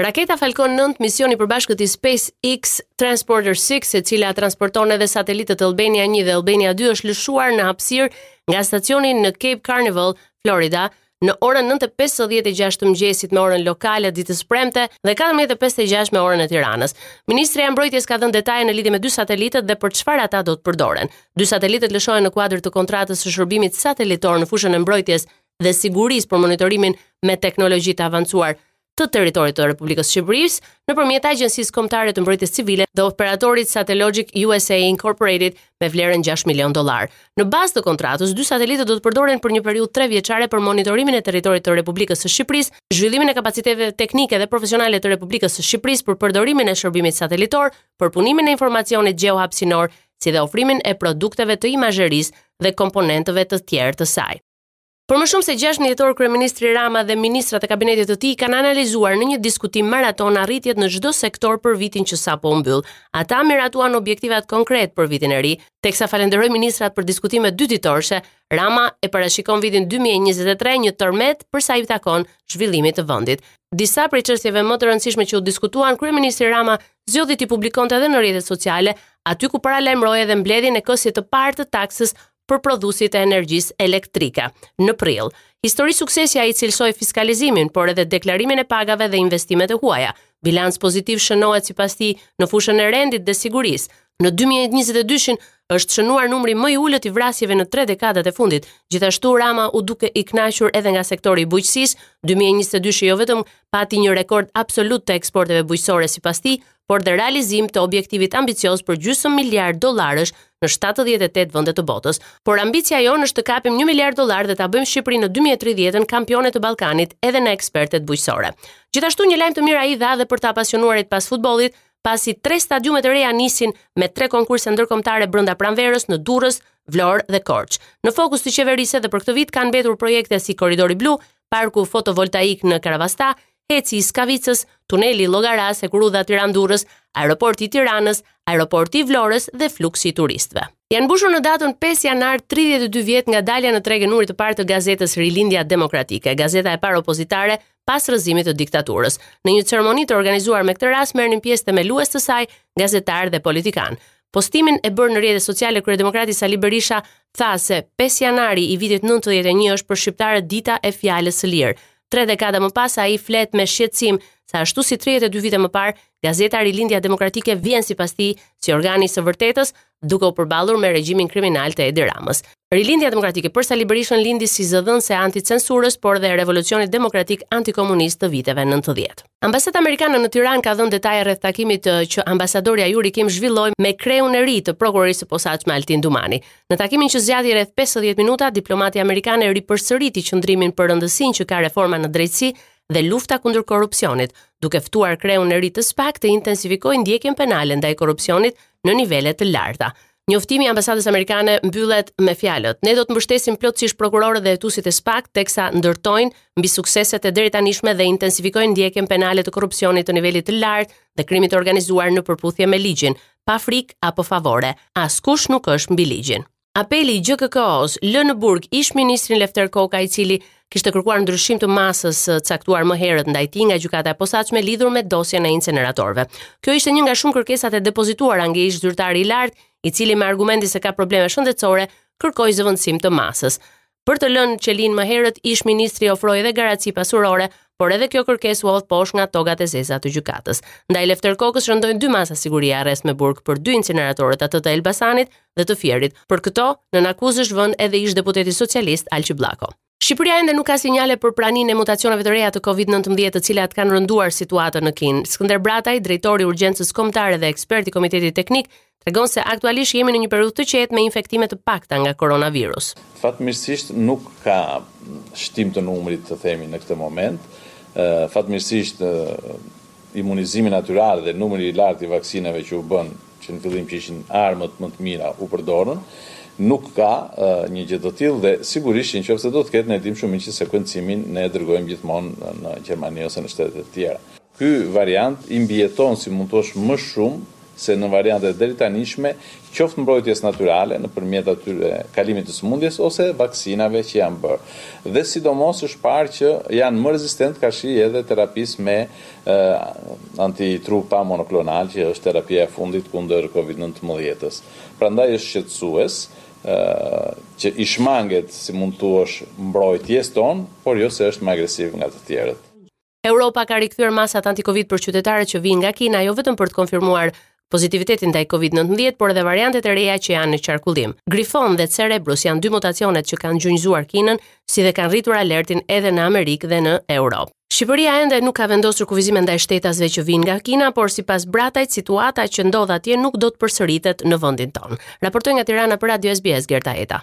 Raketa Falcon 9, misioni i përbashkët i SpaceX Transporter 6, e cila transporton edhe satelitët Albania 1 dhe Albania 2 është lëshuar në hapësirë nga stacioni në Cape Canaveral, Florida, në orën 9:56 të mëngjesit me orën lokale ditës së premte dhe 14:56 me orën e Tiranës. Ministria e Mbrojtjes ka dhënë detaje në lidhje me dy satelitët dhe për çfarë ata do të përdoren. Dy satelitët lëshohen në kuadër të kontratës së shërbimit satelitor në fushën e mbrojtjes dhe sigurisë për monitorimin me teknologji të avancuar. të territorit të Republikës së Shqipërisë nëpërmjet Agjencisë Kombëtare të Mbrojtjes Civile dhe operatorit Satellogic USA Incorporated me vlerën 6 milionë dollarë. Në bazë të kontratës, dy satelitët do të përdoren për një periudhë 3 vjeçare për monitorimin e territorit të Republikës së Shqipërisë, zhvillimin e kapaciteteve teknike dhe profesionale të Republikës së Shqipërisë për përdorimin e shërbimit satelitor, përpunimin e informacionit gjeohapësinor, si dhe ofrimin e produkteve të imazherisë dhe komponentëve të tjerë të saj. Për më shumë se 16 orë kryeministri Rama dhe ministrat e kabinetit të tij kanë analizuar në një diskutim maratonë arritjet në çdo sektor për vitin që sapo u mbyll. Ata miratuan objektivat konkretë për vitin e ri, teksa falenderoi ministrat për diskutimet dyditorshe, Rama e parashikon vitin 2023 një tërmet për sa i takon zhvillimit të vendit. Disa prej çështjeve më të rëndësishme që u diskutuan kryeministri Rama zgjodhi t'i publikonte edhe në rrjetet sociale, aty ku paralajmëroi edhe mbledhjen e këstit të parë të taksës për prodhuesit e energjisë elektrike në prill. Histori suksesi ai cilësoi fiskalizimin, por edhe deklarimin e pagave dhe investimet e huaja. Bilanc pozitiv shënohet sipas tij në fushën e rendit dhe sigurisë. Në 2022-shin është shënuar numri më i ulët i vrasjeve në tre dekadat e fundit. Gjithashtu Rama u duk i kënaqur edhe nga sektori i bujqësisë. 2022-shi jo vetëm pati një rekord absolut të eksporteve bujqësore sipas tij, por dhe realizim të objektivit ambicioz për gjysëm miliard dollarësh në 78 vende të botës. Por ambicia jonë është të kapim 1 miliard dollarë dhe ta bëjmë Shqipërinë në 2030-ën kampione të Ballkanit edhe në eksportet bujqësore. Gjithashtu një lajm të mirë ai dha edhe për të apasionuarit pas futbollit, pasi tre stadiume të reja nisin me tre konkurse ndërkombëtare brenda pranverës në Durrës, Vlorë dhe Korçë. Në fokus të qeverisë edhe për këtë vit kanë mbetur projekte si Korridori Blu, Parku Fotovoltaik në Karavasta, HEC-i i Skavicës, tuneli i Llogarasë hekurudha Tiranë-Durrës, aeroporti i Tiranës, aeroporti i Vlorës dhe fluksi i turistëve. Janë mbushur në datën 5 janar 32 vjet nga dalja në treg e numrit të parë të gazetës Rilindja Demokratike, gazeta e parë opozitare pas rrëzimit të diktaturës. Në një ceremoni të organizuar me këtë rast merrnin pjesë themelues të saj, gazetarë dhe politikanë. Postimin e bërë në rrjetet sociale kryedemokrati Sali Berisha tha se 5 janari i vitit 91 është për shqiptarët dita e fjalës së lirë. Tre dekada më pas ai flet me shqetësim se ashtu si 32 vite më parë, gazeta Rilindja Demokratike vjen sipas tij si organi i së vërtetës, duke u përballur me regjimin kriminal të Edi Ramës. Rilindja Demokratike për Sali Berishën lindi si zëdhënëse e anticensurës, por dhe revolucionit demokratik antikomunist të viteve 90. Ambasada amerikane në Tiranë ka dhënë detaje rreth takimit që ambasadorja Juri Kim zhvilloi me kreun e ri të prokurorisë së posaçme Altin Dumani. Në takimin që zgjati rreth 50 minuta, diplomatja amerikane ripërsëriti qëndrimin për rëndësinë që ka reforma në drejtësi dhe lufta kundër korrupsionit, duke ftuar kreun e ri të SPAK të intensifikojë ndjekjen penale ndaj korrupsionit në nivele të larta. Njoftimi i ambasadës amerikane mbyllet me fjalët: "Ne do të mbështesim plotësisht prokurorët dhe hetuesit e SPAK teksa ndërtojnë mbi sukseset e deritanishme dhe intensifikojnë ndjekjen penale të korrupsionit të nivelit të lartë dhe krimit të organizuar në përputhje me ligjin, pa frikë apo favore. Askush nuk është mbi ligjin." Apeli i GJKKO-së lë në burg ish-ministrin Lefter Koka, i cili kishte kërkuar ndryshim të masës së caktuar më herët ndaj tij nga gjykata e posaçme lidhur me dosjen e inceneratorëve. Kjo ishte një nga shumë kërkesat e depozituara nga ish zyrtari i lartë, i cili me argumentin se ka probleme shëndetësore kërkoi zëvendësim të masës. Për të lënë qelinë më herët, ish ministri ofroi edhe garanci pasurore, por edhe kjo kërkesë u hodh poshtë nga togat e zeza të gjykatës. Ndaj Lefter Kokës rëndojnë dy masa sigurie arrest me burg për dy inceneratorët atë të Elbasanit dhe të Fierit. Për këto, nën akuzë është vënë edhe ish-deputeti socialist Alqi Bllako. Shqipëria ende nuk ka sinjale për praninë e mutacioneve të reja të Covid nëntëmbëdhjetë të cilat kanë rënduar situatën në Kinë. Skënder Brataj, drejtori i Urgjencës Kombëtare dhe ekspert i Komitetit Teknik, tregon se aktualisht jemi në një periudhë të qetë me infektime të pakta nga koronavirus. Fatmirësisht nuk ka shtim të numrit të themi në këtë moment. Fatmirësisht imunizimi natyral dhe numri i lartë i vaksinave që u bënë që në fillim që ishin armët më të mira u përdorën, nuk ka një gjë të tillë dhe sigurisht që në qoftë se do të ketë ne e dimë shumë mirë që sekuencimin ne e dërgojmë gjithmonë në Gjermani ose në shtete të tjera. Ky variant i mbijeton si mund të thosh më shumë se në variantet e deritanishme, qoftë mbrojtjes natyrale nëpërmjet atyre kalimit të sëmundjes ose vaksinave që janë bërë. Dhe sidomos është parë që janë më rezistent karshi edhe terapisë me Antitrupa monoklonalë që është terapia e fundit kundër Covid nëntëmbëdhjetës. Prandaj është shqetësues që i shmanget si mund të thuash mbrojtjes tonë, por jo se është më agresiv nga të tjerët. Europa ka rikthyer masat anti-Covid për qytetarët që vijnë nga Kina jo vetëm për të konfirmuar pozitivitetin ndaj COVID-19, por edhe variantet e reja që janë në qarkullim. Grifon dhe Cerebrus janë dy mutacionet që kanë gjunjëzuar Kinën, si dhe kanë rritur alertin edhe në Amerikë dhe në Europë. Shqipëria ende nuk ka vendosur kufizime ndaj shtetasve që vijnë nga Kina, por sipas Bratajt situata që ndodh atje nuk do të përsëritet në vendin tonë. Raportoi nga Tirana për Radio SBS Gerta Heta.